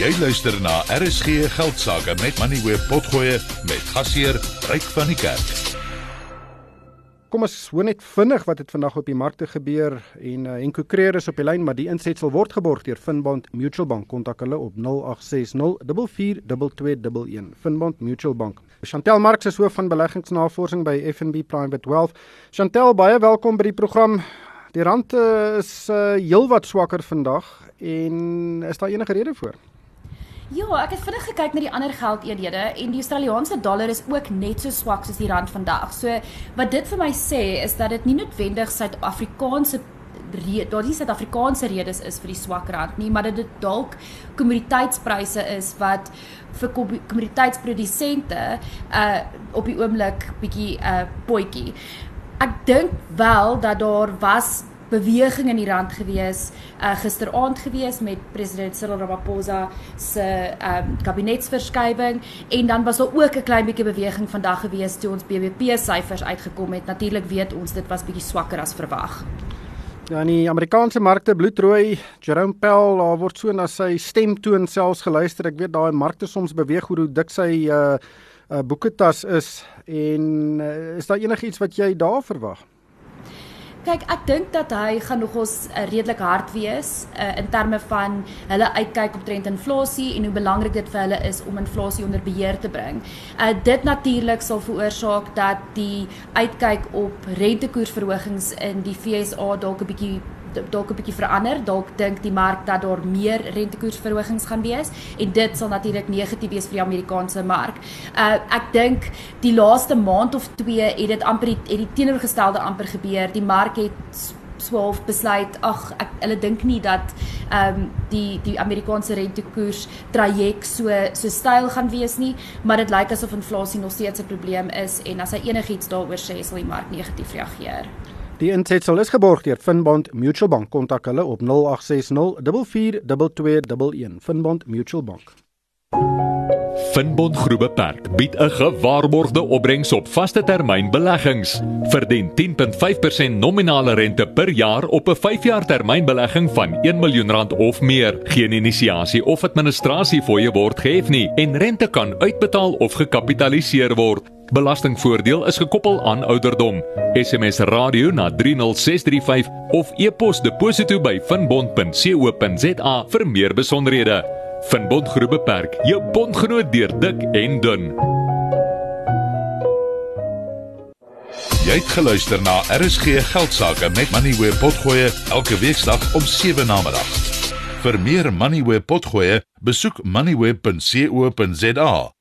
Jy luister na RSG Geldsaake met Money Web Potgoe met gasheer Ryk van die Kerk. Kom ons hoor net vinnig wat het vandag op die markte gebeur en uh, Henko Creer is op die lyn maar die insetsel word geborg deur Finbond Mutual Bank. Kontak hulle op 0860 442211 Finbond Mutual Bank. Chantel Marx is hoof van beleggingsnavorsing by FNB Private Wealth. Chantel baie welkom by die program. Die rand uh, is uh, heelwat swakker vandag en is daar enige rede vir? Ja, ek het vinnig gekyk na die ander geldeenhede en die Australiese dollar is ook net so swak soos die rand vandag. So wat dit vir my sê is dat dit nie noodwendig Suid-Afrikaanse daar die Suid-Afrikaanse redes is vir die swak rand nie, maar dat dit dalk kommoditeitspryse is wat vir kommoditeitsprodusente uh op die oomblik bietjie uh potjie. Ek dink wel dat daar was beweging in die rand gewees uh, gisteraand gewees met president Cyril Ramaphosa se um, kabinetsverskywing en dan was daar ook 'n klein bietjie beweging vandag gewees toe ons BBP syfers uitgekom het. Natuurlik weet ons dit was bietjie swakker as verwag. Ja, in die Amerikaanse markte bloedrooi. Jerome Powell, daar word so na sy stemtoon selfs geluister. Ek weet daai markte soms beweeg hoe dik sy uh, uh boeketas is en uh, is daar enigiets wat jy daar verwag? Kyk, ek dink dat hy gaan nog ons uh, redelik hard wees uh, in terme van hulle uitkyk op trend inflasie en hoe belangrik dit vir hulle is om inflasie onder beheer te bring. Uh, dit natuurlik sal veroorsaak dat die uitkyk op rentekoersverhogings in die FSA dalk 'n bietjie dalk 'n bietjie verander. Dalk dink die mark dat daar meer rentekoersverhogings gaan wees en dit sal natuurlik negatief wees vir die Amerikaanse mark. Uh ek dink die laaste maand of 2 het dit amper het die teenoorgestelde amper gebeur. Die mark het swaalf besluit ag ek hulle dink nie dat ehm um, die die Amerikaanse rentekoers traject so so styl gaan wees nie maar dit lyk asof inflasie nog steeds 'n probleem is en as hy enigiets daaroor sê sal die mark negatief reageer. Die insetsel is geborg deur Finbond Mutual Bank. Kontak hulle op 0860 442211. Finbond Mutual Bank. Finbond Groep Beperk bied 'n gewaarborgde opbrengs op vaste termyn beleggings. Verdien 10.5% nominale rente per jaar op 'n 5-jaar termynbelegging van 1 miljoen of meer. Geen inisiasie of administrasie fooie word gehef nie en rente kan uitbetaal of gekapitaliseer word. Belastingvoordeel is gekoppel aan ouderdom. SMS radio na 30635 of e-pos deposito by finbond.co.za vir meer besonderhede. Finbond Groep Beperk, jou bondgenoot deur dik en dun. Jy het geluister na RSG Geldsaake met Money where potgoe elke weeksdag om 7 na middag. Vir meer Money where potgoe, besoek moneyweb.co.za